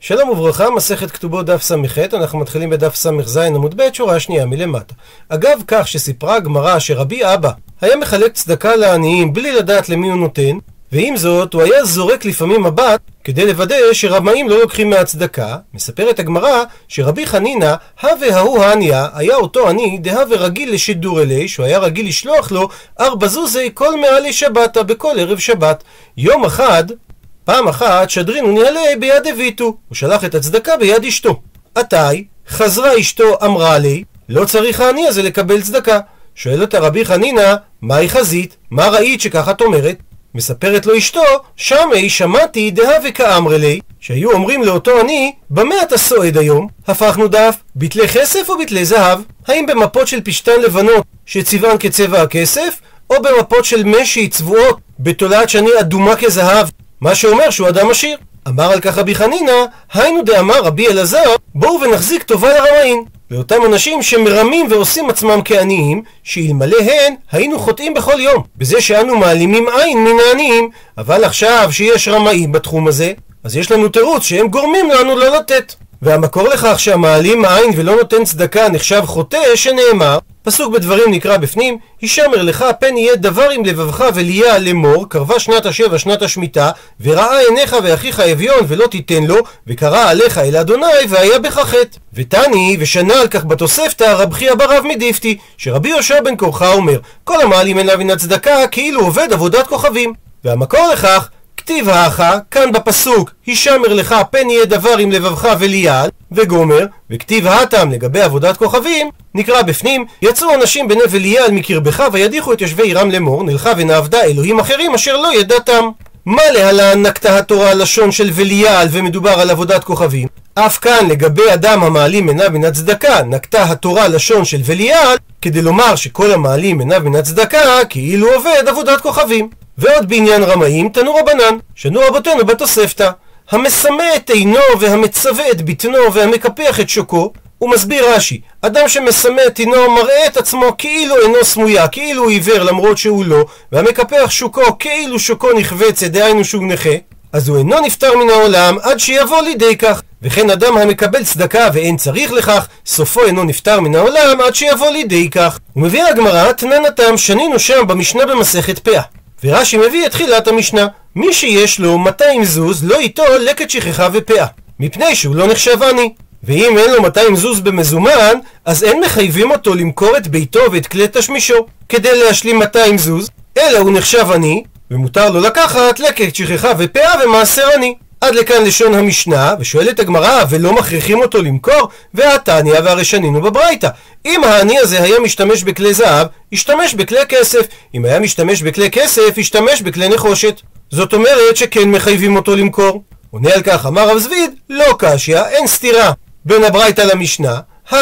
שלום וברכה, מסכת כתובות דף ס"ח, אנחנו מתחילים בדף ס"ז עמוד ב', שורה שנייה מלמטה. אגב כך שסיפרה הגמרא שרבי אבא היה מחלק צדקה לעניים בלי לדעת למי הוא נותן, ועם זאת הוא היה זורק לפעמים מבט כדי לוודא שרמאים לא לוקחים מהצדקה, מספרת הגמרא שרבי חנינא, הווה ההוא הענייה, היה אותו עני דהווה רגיל לשידור אלי, שהוא היה רגיל לשלוח לו ארבע זוזי כל מעלי שבתא בכל ערב שבת. יום אחד פעם אחת שדרינו ניהלה ביד אביתו, הוא שלח את הצדקה ביד אשתו. עתי, חזרה אשתו אמרה לי, לא צריך העני הזה לקבל צדקה. שואל אותה רבי חנינא, מהי חזית? מה ראית שככה את אומרת? מספרת לו אשתו, שמי שמעתי דהה וכאמרי לי, שהיו אומרים לאותו עני, במה אתה סועד היום? הפכנו דף, בתלי כסף או בתלי זהב? האם במפות של פשתן לבנות שצבען כצבע הכסף, או במפות של משי צבועות בתולעת שני אדומה כזהב מה שאומר שהוא אדם עשיר. אמר על כך רבי חנינא, היינו דאמר רבי אלעזר, בואו ונחזיק טובה לרמאים. לאותם אנשים שמרמים ועושים עצמם כעניים, שאלמלא הן, היינו חוטאים בכל יום, בזה שאנו מעלימים עין מן העניים, אבל עכשיו שיש רמאים בתחום הזה, אז יש לנו תירוץ שהם גורמים לנו לא לתת. והמקור לכך שהמעלים עין ולא נותן צדקה נחשב חוטא, שנאמר, פסוק בדברים נקרא בפנים, הישמר לך פן יהיה דבר עם לבבך וליה לאמור, קרבה שנת השבע שנת השמיטה, וראה עיניך ואחיך אביון ולא תיתן לו, וקרא עליך אל אדוני והיה בך חטא. ותני, ושנה על כך בתוספתא, רב חייא ברב מדיפתי, שרבי יהושע בן כורחה אומר, כל המעלים אליו מן הצדקה כאילו עובד עבודת כוכבים. והמקור לכך כתיב האחה, כאן בפסוק, הישמר לך פן יהיה דבר עם לבבך וליעל, וגומר, וכתיב האטם לגבי עבודת כוכבים, נקרא בפנים, יצאו אנשים בני וליעל מקרבך וידיחו את יושבי עירם לאמור, נלכה ונעבדה אלוהים אחרים אשר לא ידעתם. מה להלן נקטה התורה לשון של וליעל ומדובר על עבודת כוכבים? אף כאן לגבי אדם המעלים עיניו מן הצדקה נקטה התורה לשון של וליעל כדי לומר שכל המעלים עיניו מן הצדקה כאילו עובד עבודת כוכבים. ועוד בעניין רמאים, תנו רבנן, שנו רבותינו בתוספתא. המסמא את עינו והמצווה את בטנו והמקפח את שוקו, הוא מסביר רש"י, אדם שמסמא את עינו מראה את עצמו כאילו אינו סמויה, כאילו הוא עיוור למרות שהוא לא, והמקפח שוקו כאילו שוקו נחבצת, דהיינו שהוא נכה, אז הוא אינו נפטר מן העולם עד שיבוא לידי כך. וכן אדם המקבל צדקה ואין צריך לכך, סופו אינו נפטר מן העולם עד שיבוא לידי כך. ומביאה הגמרא, תנן התם, שנינו שם במשנה במסכת פאה. ורש"י מביא את תחילת המשנה. מי שיש לו 200 זוז לא ייטול לקט שכחה ופאה, מפני שהוא לא נחשב עני. ואם אין לו 200 זוז במזומן, אז אין מחייבים אותו למכור את ביתו ואת כלי תשמישו כדי להשלים 200 זוז, אלא הוא נחשב עני, ומותר לו לקחת לקט שכחה ופאה ומעשר עני. עד לכאן לשון המשנה, ושואלת הגמרא, ולא מכריחים אותו למכור? והתניא והרי שנינו בברייתא. אם העני הזה היה משתמש בכלי זהב, השתמש בכלי כסף. אם היה משתמש בכלי כסף, השתמש בכלי נחושת. זאת אומרת שכן מחייבים אותו למכור. עונה על כך, אמר רב זביד, לא קשיא, אין סתירה בין הברייתא למשנה, ה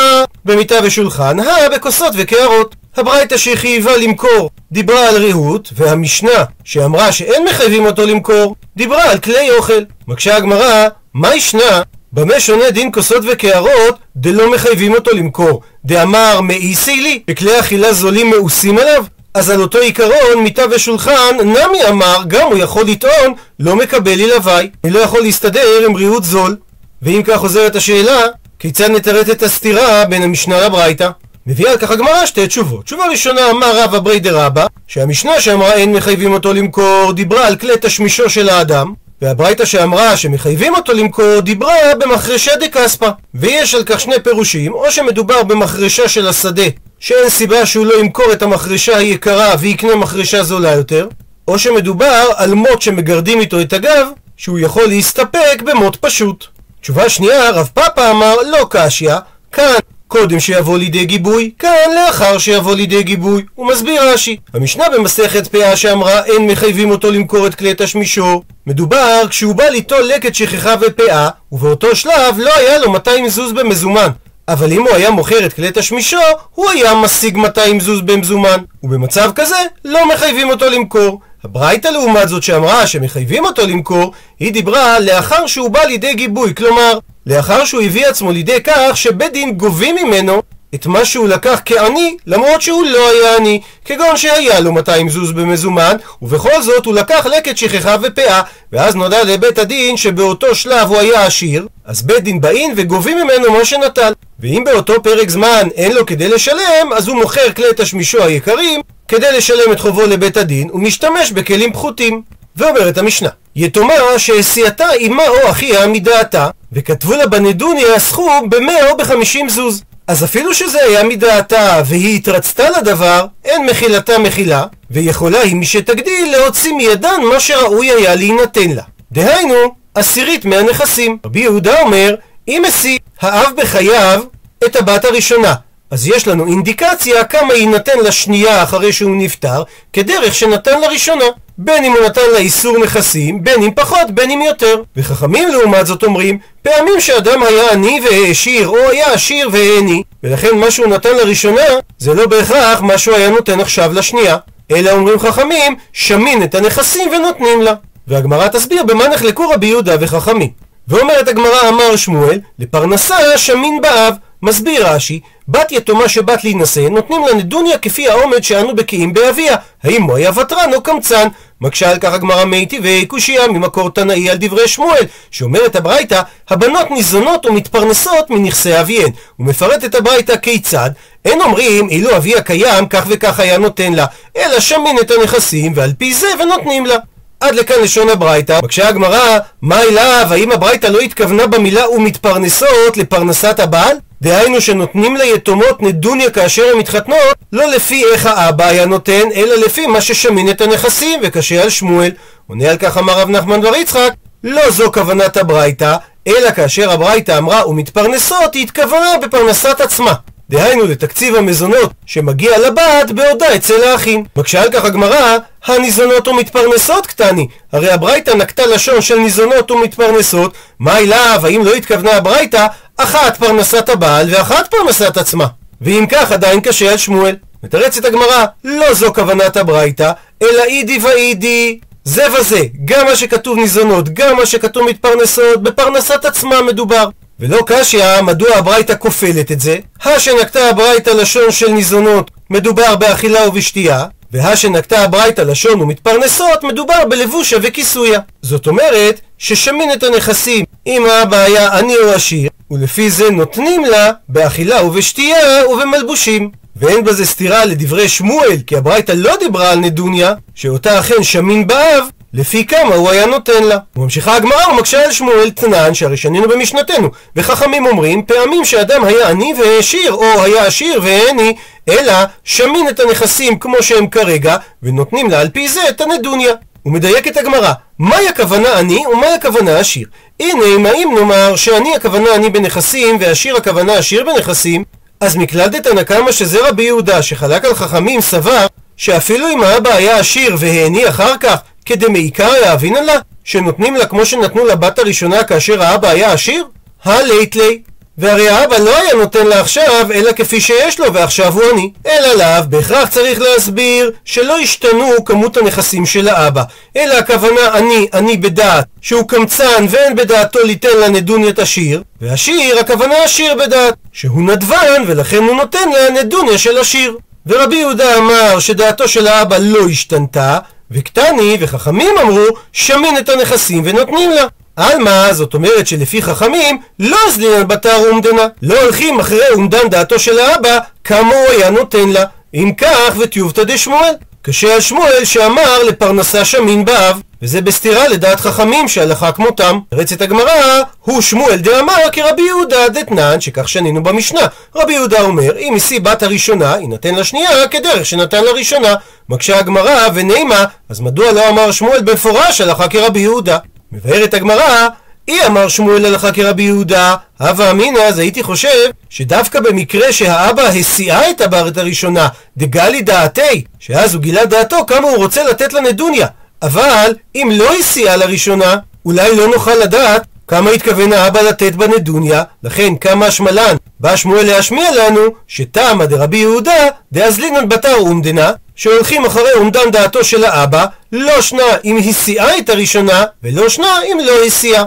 במיטה ושולחן, ה בכוסות וקערות. הברייתא שחייבה למכור דיברה על ריהוט, והמשנה שאמרה שאין מחייבים אותו למכור, דיברה על כלי אוכל. מקשה הגמרא, מה ישנה? במה שונה דין כוסות וקערות דלא מחייבים אותו למכור? דאמר מאיסי לי, בכלי אכילה זולים מאוסים עליו? אז על אותו עיקרון, מיטה ושולחן, נמי אמר, גם הוא יכול לטעון, לא מקבל לי לוואי. אני לא יכול להסתדר עם ריהוט זול. ואם כך חוזרת השאלה, כיצד נתרט את הסתירה בין המשנה לברייתא? מביאה על כך הגמרא שתי תשובות. תשובה ראשונה אמר רבא ברי דרבא, שהמשנה שאמרה אין מחייבים אותו למכור, דיברה על כלי תשמישו של האדם, והברייתא שאמרה שמחייבים אותו למכור, דיברה במחרשה דקספא. ויש על כך שני פירושים, או שמדובר במחרשה של השדה, שאין סיבה שהוא לא ימכור את המחרשה היקרה ויקנה מחרשה זולה יותר, או שמדובר על מוט שמגרדים איתו את הגב, שהוא יכול להסתפק במוט פשוט. תשובה שנייה, רב פאפא אמר לא קשיא, כאן קודם שיבוא לידי גיבוי, כאן לאחר שיבוא לידי גיבוי. הוא מסביר רש"י. המשנה במסכת פאה שאמרה אין מחייבים אותו למכור את כלי תשמישו. מדובר כשהוא בא ליטול לקט שכחה ופאה, ובאותו שלב לא היה לו 200 זוז במזומן. אבל אם הוא היה מוכר את כלי תשמישו, הוא היה משיג 200 זוז במזומן. ובמצב כזה, לא מחייבים אותו למכור. הברייתא לעומת זאת שאמרה שמחייבים אותו למכור, היא דיברה לאחר שהוא בא לידי גיבוי, כלומר, לאחר שהוא הביא עצמו לידי כך שבית דין גובים ממנו את מה שהוא לקח כעני, למרות שהוא לא היה עני, כגון שהיה לו 200 זוז במזומן, ובכל זאת הוא לקח לקט שכחה ופאה, ואז נודע לבית הדין שבאותו שלב הוא היה עשיר, אז בית דין באים וגובים ממנו מה שנטל. ואם באותו פרק זמן אין לו כדי לשלם, אז הוא מוכר כלי תשמישו היקרים, כדי לשלם את חובו לבית הדין, ומשתמש בכלים פחותים. ואומרת המשנה, יתומה שהסיעתה אמה או אחיה מדעתה, וכתבו לה בנדוניה סכום במאה או בחמישים זוז. אז אפילו שזה היה מדעתה והיא התרצתה לדבר, אין מחילתה מחילה, ויכולה היא משתגדיל להוציא מידן מה שראוי היה להינתן לה. דהיינו, עשירית מהנכסים. רבי יהודה אומר, אם השיא האב בחייו את הבת הראשונה, אז יש לנו אינדיקציה כמה יינתן לשנייה אחרי שהוא נפטר, כדרך שנתן לראשונה. בין אם הוא נתן לה איסור נכסים, בין אם פחות, בין אם יותר. וחכמים לעומת זאת אומרים, פעמים שאדם היה עני והעשיר, או היה עשיר והעני, ולכן מה שהוא נתן לראשונה, זה לא בהכרח מה שהוא היה נותן עכשיו לשנייה. אלא אומרים חכמים, שמין את הנכסים ונותנים לה. והגמרא תסביר במה נחלקו רבי יהודה וחכמים. ואומרת הגמרא אמר שמואל, לפרנסה שמין באב. מסביר רש"י, בת יתומה שבת להינשא, נותנים לה נדוניה כפי העומד שאנו בקיאים באביה. האם הוא היה ותרן או קמצן? מקשה על כך הגמרא מיטיבי קושייה ממקור תנאי על דברי שמואל, שאומרת הברייתא, הבנות ניזונות ומתפרנסות מנכסי אביהן. ומפרטת הברייתא כיצד? אין אומרים, אילו אביה קיים, כך וכך היה נותן לה, אלא שמין את הנכסים, ועל פי זה ונותנים לה. עד לכאן לשון הברייתא, מקשה הגמרא, מה אליו, האם הברייתא לא התכוונה במילה ומתפרנסות לפרנסת הבעל? דהיינו שנותנים ליתומות נדוניה כאשר הן מתחתנות, לא לפי איך האבא היה נותן, אלא לפי מה ששמין את הנכסים, וקשה על שמואל. עונה על כך אמר רב נחמן בר יצחק, לא זו כוונת הברייתא, אלא כאשר הברייתא אמרה ומתפרנסות, היא התכוונה בפרנסת עצמה. דהיינו לתקציב המזונות שמגיע לבת בעודה אצל האחים. מקשה על כך הגמרא, הניזונות ומתפרנסות קטני. הרי הברייתא נקטה לשון של ניזונות ומתפרנסות, מה אליו, האם לא התכוונה הברייתא, אחת פרנסת הבעל ואחת פרנסת עצמה. ואם כך עדיין קשה על שמואל. מתרצת הגמרא, לא זו כוונת הברייתא, אלא אידי ואידי. זה וזה, גם מה שכתוב ניזונות, גם מה שכתוב מתפרנסות, בפרנסת עצמה מדובר. ולא קשיא, מדוע הברייתא כופלת את זה? השנקטה הברייתא לשון של ניזונות, מדובר באכילה ובשתייה, והשנקטה הברייתא לשון ומתפרנסות, מדובר בלבושה וכיסויה. זאת אומרת, ששמין את הנכסים אם האבא היה עני או עשיר, ולפי זה נותנים לה באכילה ובשתייה ובמלבושים. ואין בזה סתירה לדברי שמואל, כי הברייתא לא דיברה על נדוניה, שאותה אכן שמין באב, לפי כמה הוא היה נותן לה. וממשיכה הגמרא ומקשה על שמואל תנן, שהרי שנינו במשנתנו, וחכמים אומרים פעמים שאדם היה עני והעשיר, או היה עשיר והעני, אלא שמין את הנכסים כמו שהם כרגע, ונותנים לה על פי זה את הנדוניה. ומדייקת הגמרא, מהי הכוונה עני ומהי הכוונה עשיר? הנה, אם נאמר שעני הכוונה עני בנכסים ועשיר הכוונה עשיר בנכסים, אז מכלל דתנא קמא שזה רבי יהודה שחלק על חכמים סבר שאפילו אם האבא היה עשיר והעני אחר כך כדמעיקר יאבינן לה? שנותנים לה כמו שנתנו לבת הראשונה כאשר האבא היה עשיר? הלית לי. והרי האבא לא היה נותן לה עכשיו, אלא כפי שיש לו, ועכשיו הוא עני. אלא לאו, בהכרח צריך להסביר שלא השתנו כמות הנכסים של האבא, אלא הכוונה אני, אני בדעת, שהוא קמצן ואין בדעתו ליתן לה נדוניית עשיר, והשיר, הכוונה עשיר בדעת, שהוא נדבן ולכן הוא נותן לה נדוניה של עשיר. ורבי יהודה אמר שדעתו של האבא לא השתנתה, וקטני וחכמים אמרו שמין את הנכסים ונותנים לה. עלמא, זאת אומרת שלפי חכמים, לא אזלינן בתר אומדנה. לא הולכים אחרי אומדן דעתו של האבא, כמה הוא היה נותן לה. אם כך, וטיובתא דשמואל. קשה על שמואל שאמר לפרנסה שמין באב, וזה בסתירה לדעת חכמים שהלכה כמותם. רצת הגמרא הוא שמואל דאמר כרבי יהודה דתנן, שכך שנינו במשנה. רבי יהודה אומר, אם השיא בת הראשונה, יינתן לשנייה כדרך שנתן לראשונה. מקשה הגמרא ונימה, אז מדוע לא אמר שמואל במפורש הלכה כרבי יהודה? מבארת הגמרא, אי אמר שמואל הלכה כרבי יהודה, הווה אמינא, אז הייתי חושב שדווקא במקרה שהאבא הסיעה את הבת הראשונה, דגלי דעתי, שאז הוא גילה דעתו כמה הוא רוצה לתת לנדוניה. אבל אם לא הסיעה לראשונה, אולי לא נוכל לדעת כמה התכוון האבא לתת בנדוניה, לכן כמה שמלן בא שמואל להשמיע לנו שתמא דרבי יהודה דאזלינן בתר אומדנה שהולכים אחרי אומדן דעתו של האבא, לא שנה אם הסיעה את הראשונה, ולא שנה אם לא הסיעה.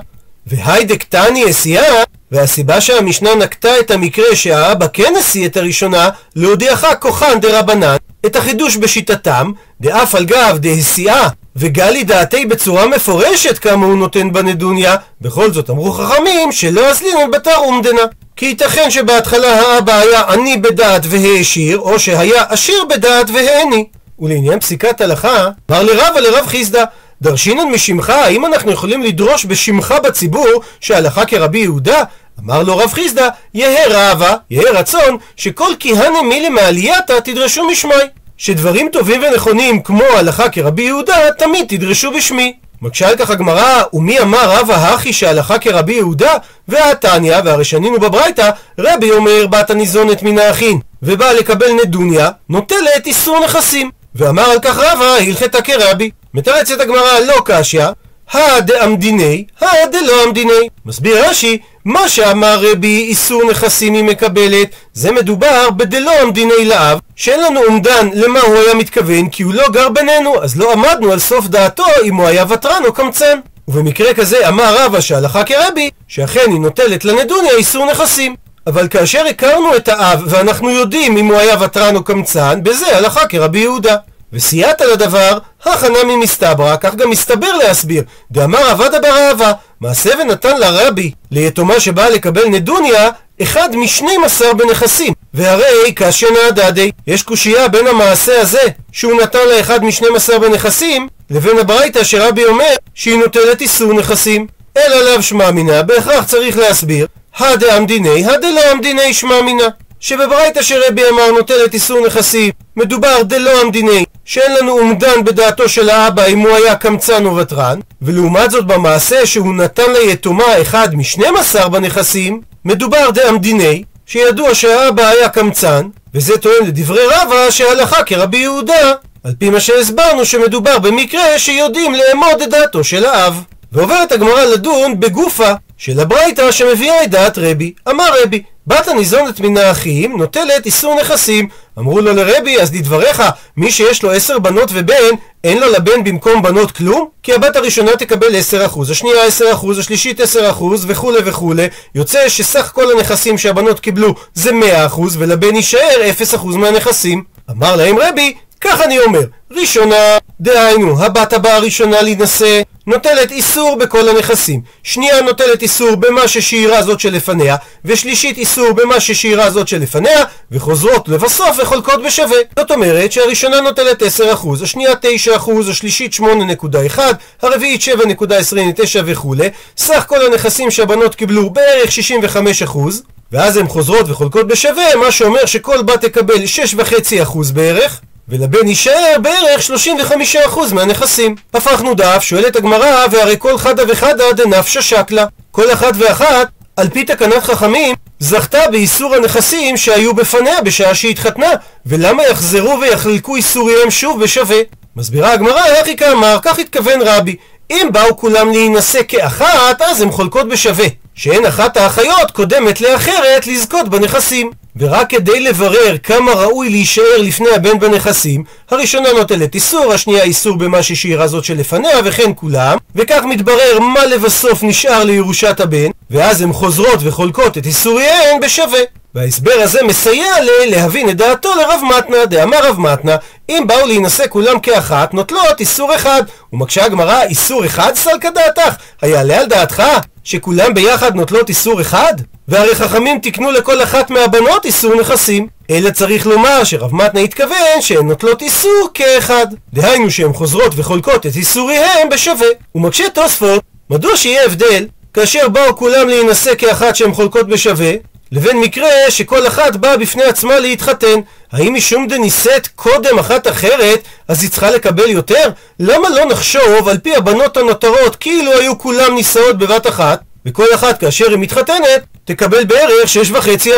והיידק תני הסיעה, והסיבה שהמשנה נקטה את המקרה שהאבא כן השיא את הראשונה, להודיעך כוחן דרבנן, את החידוש בשיטתם, דאף על גב דהסיעה וגלי דעתי בצורה מפורשת כמה הוא נותן בנדוניה, בכל זאת אמרו חכמים שלא אסלינן בתר אומדנה. כי ייתכן שבהתחלה האבא היה עני בדעת והעשיר, או שהיה עשיר בדעת והעני. ולעניין פסיקת הלכה, אמר לרבה לרב חיסדא, דרשינן משמך, האם אנחנו יכולים לדרוש בשמך בציבור שהלכה כרבי יהודה? אמר לו רב חיסדא, יהא רעבה, יהא רצון, שכל כהנה מילי מעלייתא תדרשו משמי. שדברים טובים ונכונים כמו הלכה כרבי יהודה, תמיד תדרשו בשמי. מקשה על כך הגמרא, ומי אמר רבא הכי שהלכה כרבי יהודה? והתניא, והרי שנינו בברייתא, רבי אומר בת הניזונת מן האחין, ובא לקבל נדוניה, נוטלת איסור נכסים. ואמר על כך רבא, הלכתה כרבי. מתרצת הגמרא לא קשיא, הא דאמדיני, הא דלא אמדיני. מסביר רש"י, מה שאמר רבי איסור נכסים היא מקבלת, זה מדובר בדלא אמדיני לאב, שאין לנו אומדן למה הוא היה מתכוון, כי הוא לא גר בינינו, אז לא עמדנו על סוף דעתו אם הוא היה ותרן או קמצן. ובמקרה כזה אמר רבא שהלכה כרבי, שאכן היא נוטלת לנדוניה איסור נכסים. אבל כאשר הכרנו את האב ואנחנו יודעים אם הוא היה ותרן או קמצן, בזה הלכה כרבי יהודה. וסייעת לדבר, הכנה ממסתברא, כך גם מסתבר להסביר. דאמר עבדה ברעבה, מעשה ונתן לרבי, ליתומה שבאה לקבל נדוניה, אחד משנים עשר בנכסים. והרי קשיא נעדדי, יש קושייה בין המעשה הזה, שהוא נתן לה אחד משנים עשר בנכסים, לבין הברייתא שרבי אומר שהיא נוטלת איסור נכסים. אלא לאו שמע מינא, בהכרח צריך להסביר, הדאמדיני, הדלא אמדיני שמע מינא. שבברייתא שרבי אמר נוטלת איסור נכסים, מדובר דלא המדיני, שאין לנו אומדן בדעתו של האבא אם הוא היה קמצן או ותרן, ולעומת זאת במעשה שהוא נתן ליתומה אחד משנים עשר בנכסים, מדובר דאמדיני, שידוע שהאבא היה קמצן, וזה טוען לדברי רבא שהלכה כרבי יהודה, על פי מה שהסברנו שמדובר במקרה שיודעים לאמוד את דעתו של האב. ועוברת הגמרא לדון בגופה של הברייתא שמביאה את דעת רבי. אמר רבי, בת הניזונת מן האחים נוטלת איסור נכסים. אמרו לו לרבי, אז לדבריך, מי שיש לו עשר בנות ובן, אין לו לבן במקום בנות כלום? כי הבת הראשונה תקבל עשר אחוז, השנייה עשר אחוז, השלישית עשר אחוז, וכולי וכולי. יוצא שסך כל הנכסים שהבנות קיבלו זה מאה אחוז, ולבן יישאר אפס אחוז מהנכסים. אמר להם רבי, כך אני אומר, ראשונה, דהיינו, הבת הבאה הראשונה להינשא, נוטלת איסור בכל הנכסים. שנייה נוטלת איסור במה ששאירה זאת שלפניה, ושלישית איסור במה ששאירה זאת שלפניה, וחוזרות לבסוף וחולקות בשווה. זאת אומרת שהראשונה נוטלת 10%, השנייה 9%, השלישית 8.1, הרביעית 7.29 וכולי. סך כל הנכסים שהבנות קיבלו בערך 65%. ואז הן חוזרות וחולקות בשווה, מה שאומר שכל בת תקבל 6.5% בערך, ולבן יישאר בערך 35% מהנכסים. הפכנו דף, שואלת הגמרא, והרי כל חדה וחדה דנפשה שקלה. כל אחת ואחת, על פי תקנת חכמים, זכתה באיסור הנכסים שהיו בפניה בשעה שהתחתנה, ולמה יחזרו ויחלקו איסוריהם שוב בשווה? מסבירה הגמרא, איך היא כאמר, כך התכוון רבי. אם באו כולם להינשא כאחת, אז הן חולקות בשווה. שאין אחת האחיות קודמת לאחרת לזכות בנכסים. ורק כדי לברר כמה ראוי להישאר לפני הבן בנכסים, הראשונה נוטלת איסור, השנייה איסור במה ששאירה זאת שלפניה, וכן כולם, וכך מתברר מה לבסוף נשאר לירושת הבן, ואז הן חוזרות וחולקות את איסוריהן בשווה. וההסבר הזה מסייע לי להבין את דעתו לרב מתנה, דאמר רב מתנה, אם באו להינשא כולם כאחת, נוטלות איסור אחד. ומקשה הגמרא, איסור אחד סלקא דעתך? היעלה על דעתך שכולם ביחד נוטלות איסור אחד? והרי חכמים תיקנו לכל אחת מהבנות איסור נכסים. אלא צריך לומר שרב מתנה התכוון שהן נוטלות איסור כאחד. דהיינו שהן חוזרות וחולקות את איסוריהם בשווה. ומקשה תוספות, מדוע שיהיה הבדל כאשר באו כולם להינשא כאחת שהן חולקות בשווה, לבין מקרה שכל אחת באה בפני עצמה להתחתן. האם משום דנישאת קודם אחת אחרת, אז היא צריכה לקבל יותר? למה לא נחשוב על פי הבנות הנותרות כאילו היו כולם נישאות בבת אחת, וכל אחת כאשר היא מתחתנת תקבל בערך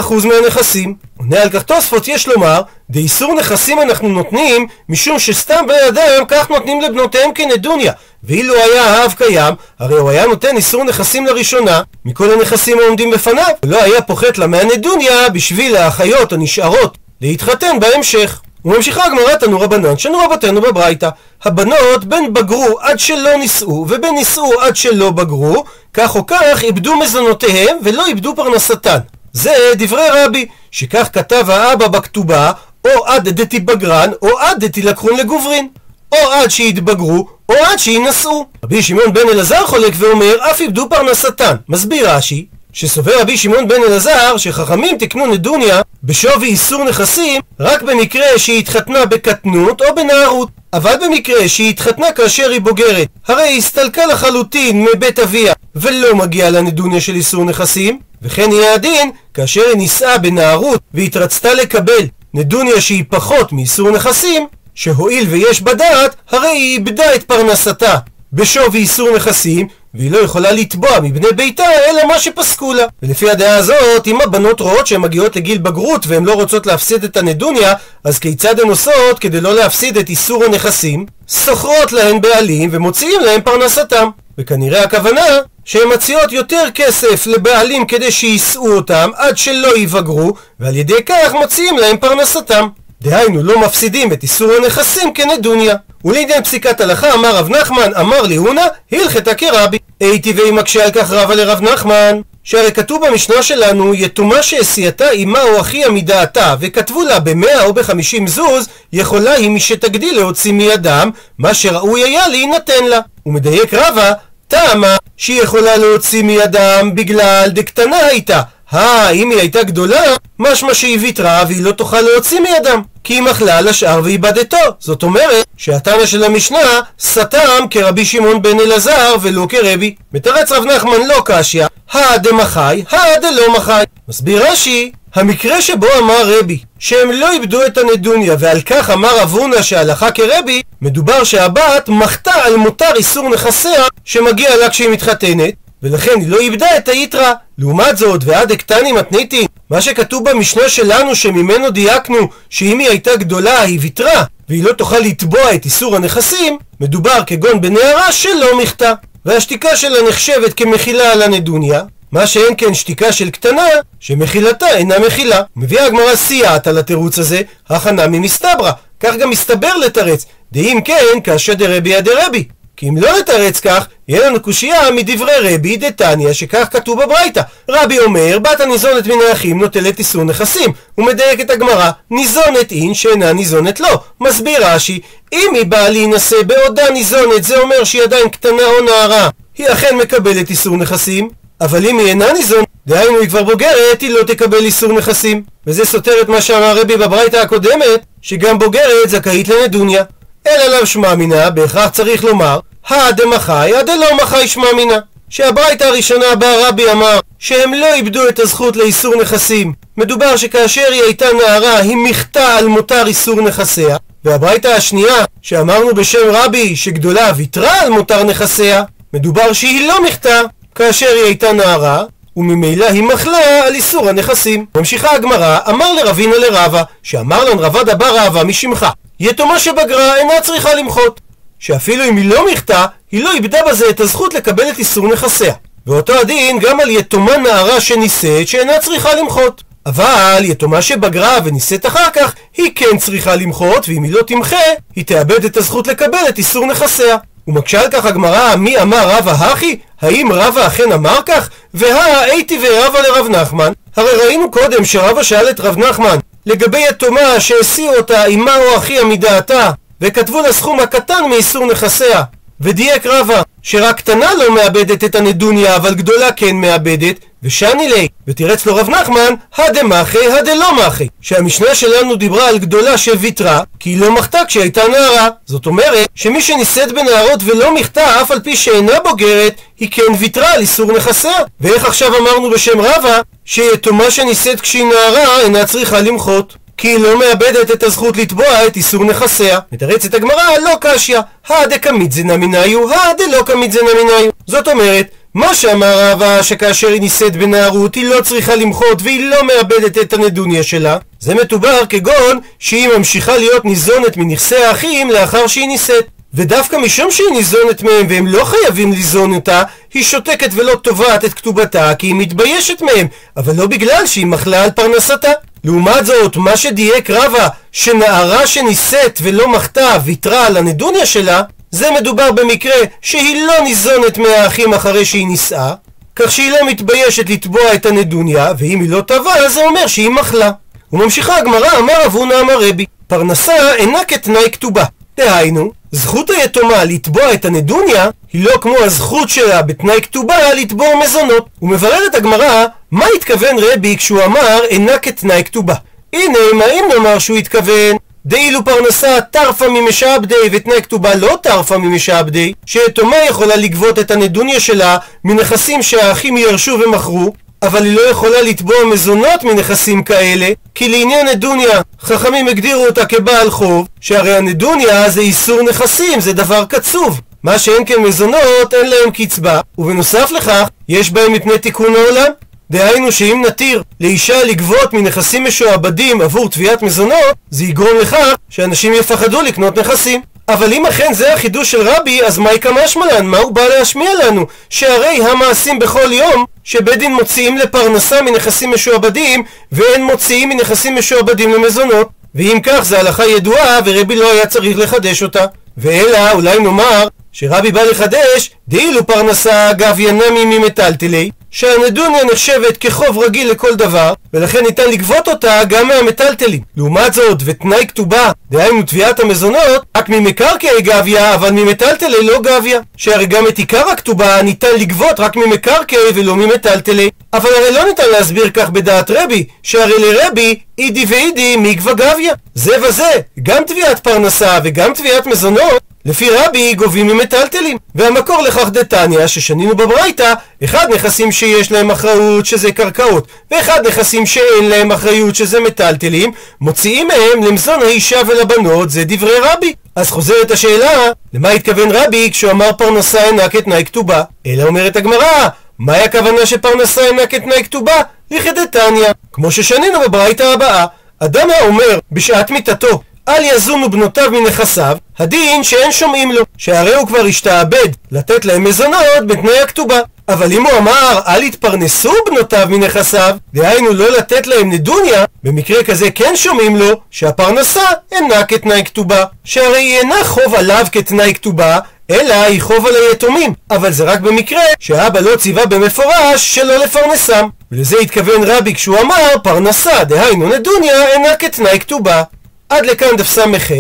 6.5% מהנכסים. עונה על כך תוספות יש לומר, דאיסור נכסים אנחנו נותנים משום שסתם בני אדם כך נותנים לבנותיהם כנדוניה. ואילו היה האב קיים, הרי הוא היה נותן איסור נכסים לראשונה מכל הנכסים העומדים בפניו, ולא היה פוחת לה מהנדוניה בשביל האחיות הנשארות להתחתן בהמשך. וממשיכה הגמרא תנו רבנן, שנו רבותינו בברייתא. הבנות בין בגרו עד שלא נישאו, ובין נישאו עד שלא בגרו, כך או כך איבדו מזונותיהם ולא איבדו פרנסתן. זה דברי רבי, שכך כתב האבא בכתובה, או עד דתיבגרן, או עד דתילקחון לגוברין. או עד שיתבגרו, או עד שיינשאו. רבי שמעון בן אלעזר חולק ואומר, אף איבדו פרנסתן. מסביר רש"י, שסובר רבי שמעון בן אלעזר שחכמים תקנו נדוניה בשווי איסור נכסים רק במקרה שהיא התחתנה בקטנות או בנערות. אבל במקרה שהיא התחתנה כאשר היא בוגרת, הרי היא הסתלקה לחלוטין מבית אביה ולא מגיעה לנדוניה של איסור נכסים, וכן יהיה הדין כאשר היא נישאה בנערות והתרצתה לקבל נדוניה שהיא פחות מאיסור נכסים, שהואיל ויש בה דעת, הרי היא איבדה את פרנסתה בשווי איסור נכסים, והיא לא יכולה לתבוע מבני ביתה אלא מה שפסקו לה. ולפי הדעה הזאת, אם הבנות רואות שהן מגיעות לגיל בגרות והן לא רוצות להפסיד את הנדוניה, אז כיצד הן עושות כדי לא להפסיד את איסור הנכסים? שוכרות להן בעלים ומוציאים להן פרנסתם. וכנראה הכוונה שהן מציעות יותר כסף לבעלים כדי שיישאו אותם עד שלא יבגרו, ועל ידי כך מוציאים להם פרנסתם. דהיינו לא מפסידים את איסור הנכסים כנדוניה. ולעניין פסיקת הלכה אמר רב נחמן אמר לי הונא הלכתה כרבי. הייתי ואם מקשה על כך רבה לרב נחמן שהרי כתוב במשנה שלנו יתומה שהסיעתה אמה או אחיה מדעתה וכתבו לה במאה או בחמישים זוז יכולה היא משתגדיל להוציא מידם מה שראוי היה להינתן לה. ומדייק רבה טעמה שהיא יכולה להוציא מידם בגלל דקטנה הייתה אה, אם היא הייתה גדולה, משמע שהיא ויתרה והיא לא תוכל להוציא מידם. כי היא מחלה על השאר ואיבדתו. זאת אומרת שהתנא של המשנה סתם כרבי שמעון בן אלעזר ולא כרבי. מתרץ רב נחמן לא קשיא, הא דמחי, הא דלא מחי. מסביר רש"י, המקרה שבו אמר רבי שהם לא איבדו את הנדוניה ועל כך אמר אבונה שהלכה כרבי מדובר שהבת מחתה על מותר איסור נכסיה שמגיע לה כשהיא מתחתנת ולכן היא לא איבדה את היתרה. לעומת זאת, ועד אקטני מתניתין, מה שכתוב במשנה שלנו שממנו דייקנו שאם היא הייתה גדולה היא ויתרה והיא לא תוכל לתבוע את איסור הנכסים, מדובר כגון בנערה שלא מחתה. והשתיקה שלה נחשבת כמחילה על הנדוניה, מה שאין כן שתיקה של קטנה, שמחילתה אינה מחילה. מביאה הגמרא סייעת על התירוץ הזה, הכנה ממסתברא. כך גם מסתבר לתרץ, דאם כן, כאשר דרבי הדרבי. כי אם לא נתרץ כך, יהיה לנו קושייה מדברי רבי דתניא, שכך כתוב בברייתא. רבי אומר, בת הניזונת מן האחים נוטלת איסור נכסים. הוא מדייק את הגמרא, ניזונת אין שאינה ניזונת לא. מסביר רש"י, אם היא באה להינשא בעודה ניזונת, זה אומר שהיא עדיין קטנה או נערה. היא אכן מקבלת איסור נכסים, אבל אם היא אינה ניזונת, דהיינו היא כבר בוגרת, היא לא תקבל איסור נכסים. וזה סותר את מה שאמר רבי בברייתא הקודמת, שגם בוגרת זכאית לנדוניה. אלא לאו שמע מינה, בהכרח צריך לומר הא דמחי, הא דלא מחי שמע מינה. שהברייתא הראשונה בה רבי אמר שהם לא איבדו את הזכות לאיסור נכסים. מדובר שכאשר היא הייתה נערה היא מחתה על מותר איסור נכסיה. והברייתא השנייה, שאמרנו בשם רבי שגדולה ויתרה על מותר נכסיה, מדובר שהיא לא מחתה כאשר היא הייתה נערה, וממילא היא מחלה על איסור הנכסים. ממשיכה הגמרא, אמר לרבינה לרבה, שאמר לן רבא דבר רבה משמך, יתומה שבגרה אינה צריכה למחות. שאפילו אם היא לא מחתה, היא לא איבדה בזה את הזכות לקבל את איסור נכסיה. ואותו הדין גם על יתומה נערה שנישאת שאינה צריכה למחות. אבל יתומה שבגרה ונישאת אחר כך, היא כן צריכה למחות, ואם היא לא תמחה, היא תאבד את הזכות לקבל את איסור נכסיה. ומקשה על כך הגמרא, מי אמר רבא הכי? האם רבא אכן אמר כך? והא הייתי ורבא לרב נחמן. הרי ראינו קודם שרבא שאל את רב נחמן לגבי יתומה שהסיעו אותה אמה או אחיה מדעתה וכתבו לה סכום הקטן מאיסור נכסיה. ודייק רבא, שרק קטנה לא מאבדת את הנדוניה, אבל גדולה כן מאבדת, ושני לי, ותירץ לו רב נחמן, הדמחי הדלא מחי, שהמשנה שלנו דיברה על גדולה שוויתרה, כי היא לא מחתה כשהיא הייתה נערה. זאת אומרת, שמי שנישאת בנערות ולא מחתה, אף על פי שאינה בוגרת, היא כן ויתרה על איסור נכסיה. ואיך עכשיו אמרנו בשם רבא, שיתומה שנישאת כשהיא נערה, אינה צריכה למחות. כי היא לא מאבדת את הזכות לתבוע את איסור נכסיה. מתרצת הגמרא, לא קשיא, הא דקמית זנה מניו, הא דלא קמית זנה מניו. זאת אומרת, מה שאמר רבא שכאשר היא נישאת בנערות היא לא צריכה למחות והיא לא מאבדת את הנדוניה שלה זה מתובר כגון שהיא ממשיכה להיות ניזונת מנכסי האחים לאחר שהיא נישאת ודווקא משום שהיא ניזונת מהם והם לא חייבים ליזון אותה, היא שותקת ולא תובעת את כתובתה כי היא מתביישת מהם, אבל לא בגלל שהיא מחלה על פרנסתה. לעומת זאת, מה שדייק רבא, שנערה שנישאת ולא מחתה ויתרה על הנדוניה שלה, זה מדובר במקרה שהיא לא ניזונת מהאחים אחרי שהיא נישאה, כך שהיא לא מתביישת לתבוע את הנדוניה, ואם היא לא תבע, זה אומר שהיא מחלה. וממשיכה הגמרא, אמר אבונה אמר רבי, פרנסה אינה כתנאי כתובה. דהיינו, זכות היתומה לתבוע את הנדוניה היא לא כמו הזכות שלה בתנאי כתובה לתבוע מזונות. ומבררת הגמרא, מה התכוון רבי כשהוא אמר אינה כתנאי כתובה? הנה, מה אם נאמר שהוא התכוון דאילו פרנסה טרפה ממשעבדי ותנאי כתובה לא טרפה ממשעבדי שיתומה יכולה לגבות את הנדוניה שלה מנכסים שהאחים ירשו ומכרו אבל היא לא יכולה לתבוע מזונות מנכסים כאלה, כי לעניין נדוניה, חכמים הגדירו אותה כבעל חוב, שהרי הנדוניה זה איסור נכסים, זה דבר קצוב. מה שאין כן מזונות, אין להם קצבה, ובנוסף לכך, יש בהם מפני תיקון העולם. דהיינו שאם נתיר לאישה לגבות מנכסים משועבדים עבור תביעת מזונות, זה יגרום לכך שאנשים יפחדו לקנות נכסים. אבל אם אכן זה החידוש של רבי, אז מהי כמשמלן? מה הוא בא להשמיע לנו? שהרי המעשים בכל יום שבית דין מוציאים לפרנסה מנכסים משועבדים, ואין מוציאים מנכסים משועבדים למזונות. ואם כך, זו הלכה ידועה, ורבי לא היה צריך לחדש אותה. ואלא, אולי נאמר, שרבי בא לחדש, דאילו פרנסה גביה נמי ממטלטלי, שהנדוניה נחשבת כחוב רגיל לכל דבר, ולכן ניתן לגבות אותה גם מהמטלטלים. לעומת זאת, ותנאי כתובה, דהיינו תביעת המזונות, רק ממקרקעי גביה, אבל ממטלטלי לא גביה. שהרי גם את עיקר הכתובה ניתן לגבות רק ממקרקעי ולא ממטלטלי. אבל הרי לא ניתן להסביר כך בדעת רבי, שהרי לרבי אידי ואידי מגבה גביה. זה וזה, גם תביעת פרנסה וגם תביעת מזונות לפי רבי גובים ממטלטלים. והמקור לכך דתניא, ששנינו בברייתא, אחד נכסים שיש להם אחריות שזה קרקעות, ואחד נכסים שאין להם אחריות שזה מטלטלים, מוציאים מהם למזון האישה ולבנות, זה דברי רבי. אז חוזרת השאלה, למה התכוון רבי כשהוא אמר פרנסה אינה כתנאי כתובה? אלא אומרת הגמרא, מהי הכוונה שפרנסה אינה כתנאי כתובה? לכדתניא. כמו ששנינו בברייתא הבאה, אדם האומר בשעת מיתתו אל יזונו בנותיו מנכסיו, הדין שאין שומעים לו, שהרי הוא כבר השתעבד לתת להם מזונות בתנאי הכתובה. אבל אם הוא אמר אל יתפרנסו בנותיו מנכסיו, דהיינו לא לתת להם נדוניה, במקרה כזה כן שומעים לו שהפרנסה אינה כתנאי כתובה. שהרי היא אינה חוב עליו כתנאי כתובה, אלא היא חוב על היתומים. אבל זה רק במקרה שהאבא לא ציווה במפורש שלא לפרנסם. ולזה התכוון רבי כשהוא אמר פרנסה, דהיינו נדוניה, אינה כתנאי כתובה. עד לכאן דף ס"ח.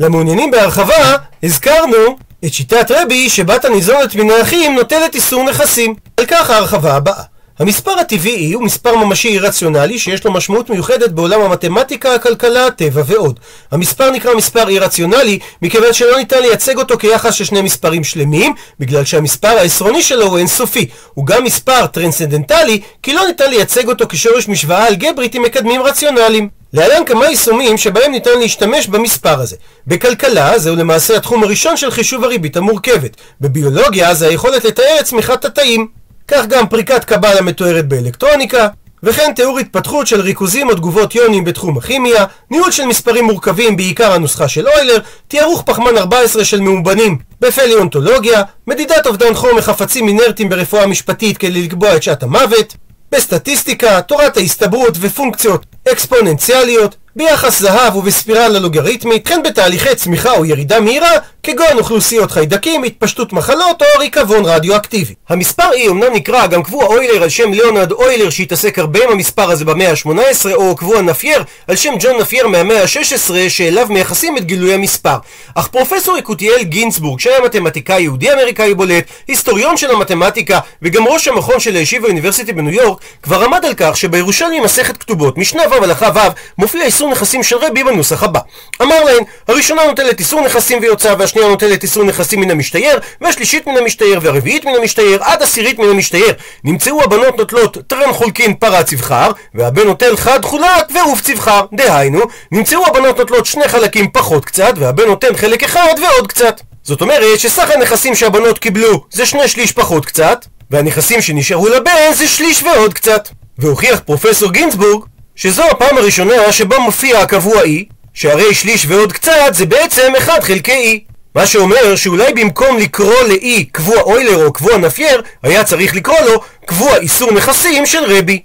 למעוניינים בהרחבה, הזכרנו את שיטת רבי שבת הניזונת מן האחים נוטלת איסור נכסים. על כך ההרחבה הבאה. המספר הטבעי הוא מספר ממשי רציונלי שיש לו משמעות מיוחדת בעולם המתמטיקה, הכלכלה, הטבע ועוד. המספר נקרא מספר אי-רציונלי מכיוון שלא ניתן לייצג אותו כיחס של שני מספרים שלמים בגלל שהמספר העשרוני שלו הוא אינסופי. הוא גם מספר טרנסצנדנטלי כי לא ניתן לייצג אותו כשורש משוואה אלגברית עם מקדמים רציונליים. להלן כמה יישומים שבהם ניתן להשתמש במספר הזה. בכלכלה זהו למעשה התחום הראשון של חישוב הריבית המורכבת. בביולוגיה זה היכולת לתאר את צמיחת התאים. כך גם פריקת קבל המתוארת באלקטרוניקה, וכן תיאור התפתחות של ריכוזים או תגובות יונים בתחום הכימיה, ניהול של מספרים מורכבים בעיקר הנוסחה של אוילר, תיארוך פחמן 14 של מאובנים בפליאונטולוגיה, מדידת אובדן חום מחפצים אינרטיים ברפואה משפטית כדי לקבוע את שעת המוות, בסטטיסטיקה, תורת ההסתברות ופונקציות אקספוננציאליות, ביחס זהב ובספירלה לוגריתמית, וכן בתהליכי צמיחה או ירידה מהירה, כגון אוכלוסיות חיידקים, התפשטות מחלות או ריקבון רדיואקטיבי. המספר E אומנם נקרא גם קבוע אוילר על שם ליאונרד אוילר שהתעסק הרבה עם המספר הזה במאה ה-18, או קבוע נפייר על שם ג'ון נפייר מהמאה ה-16, שאליו מייחסים את גילוי המספר. אך פרופסור יקותיאל גינסבורג, שהיה מתמטיקאי יהודי אמריקאי בולט, היסטוריון של המתמטיקה, וגם ראש המכון של הישיבה אוניברסיטי בניו יורק, כבר עמד על כך שבירושלמי מסכת כתובות, משנה ו' הלכה ו', מופיע איסור נכסים של רבי בנוסח הבא. אמר להן, הראשונה נוטלת איסור נכסים ויוצא, והשנייה נוטלת איסור נכסים מן המשתייר, והשלישית מן המשתייר, והרביעית מן המשתייר, עד עשירית מן המשתייר. נמצאו הבנות נוטלות טרן חולקין פרה צבחר, והבן נוטל חד חולק ועוף צבחר. דהיינו, נמצאו הבנות נוטלות שני חלקים פחות קצת, והבן נותן חלק אחד ועוד קצת. זאת אומרת שסך הנכסים שהבנות קיבלו זה שני שליש פחות קצת, והנכסים שנשארו לבן זה שליש ועוד קצת. והוכיח פרופסור גינצבורג שזו הפעם הראשונה שבה מופיע הקבוע E, שהרי שליש ועוד קצת זה בעצם 1 חלקי E. מה שאומר שאולי במקום לקרוא ל-E קבוע אוילר או קבוע נפייר, היה צריך לקרוא לו קבוע איסור נכסים של רבי.